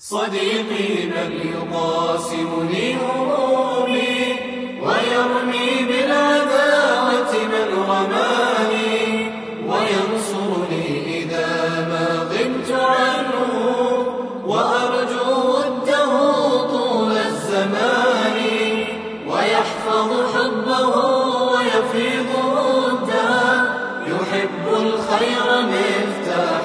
صديقي من يقاسمني همومي ويرمي بالعداوة من رماني وينصرني إذا ما غبت عنه وأرجو وده طول الزمان ويحفظ حبه ويفيض وده يحب الخير مفتاح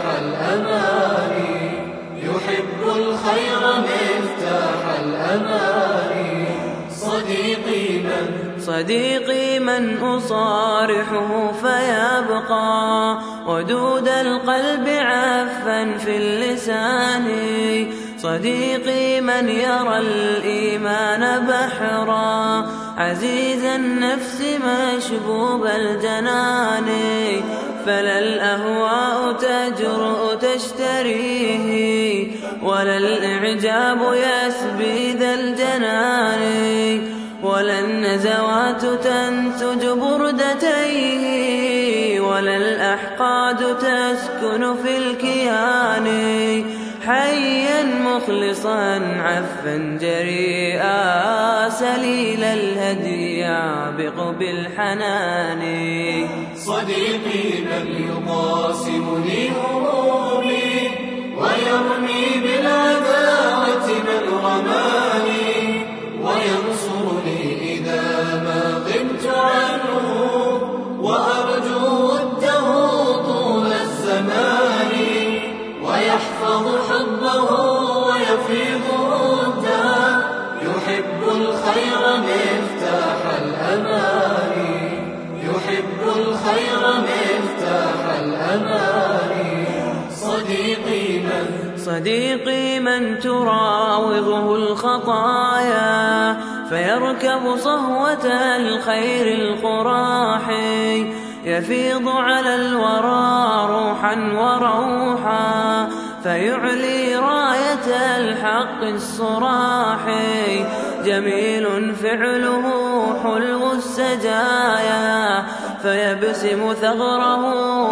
الخير مفتاح الأمان صديقي من صديقي من أصارحه فيبقى. ودود القلب عفا في اللسان. صديقي من يرى الإيمان بحرا. عزيز النفس مشبوب الجنان فلا الأهواء تجرؤ تشتريه ولا الإعجاب يسبي ذا الجنان ولا النزوات تنسج بردتيه ولا الأحقاد تسكن في الكيان. حيا مخلصا عفا جريئا سليل الهدي يعبق بالحنان. صديقي من يقاسمني همومي ويرمي بالعداوة من رماني وينصرني إذا ما غبت عنه وأرجو وده طول الزمان. ويحفظ حبه ويفيض وده يحب الخير مفتاح الأمان يحب الخير مفتاح الأمان صديقي من صديقي من تراوغه الخطايا فيركب صهوة الخير القراحي. يفيض على الورى روحا وروحا فيعلي راية الحق الصراحي جميل فعله حلو السجايا فيبسم ثغره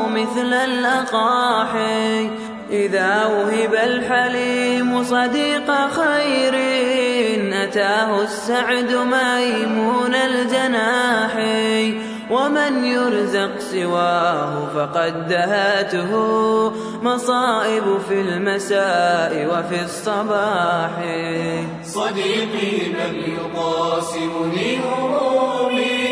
مثل الأقاحي إذا وهب الحليم صديق خير أتاه السعد ميمون الجناح. ومن يرزق سواه فقد دهاته. مصائب في المساء وفي الصباح. صديقي من يقاسمني همومي.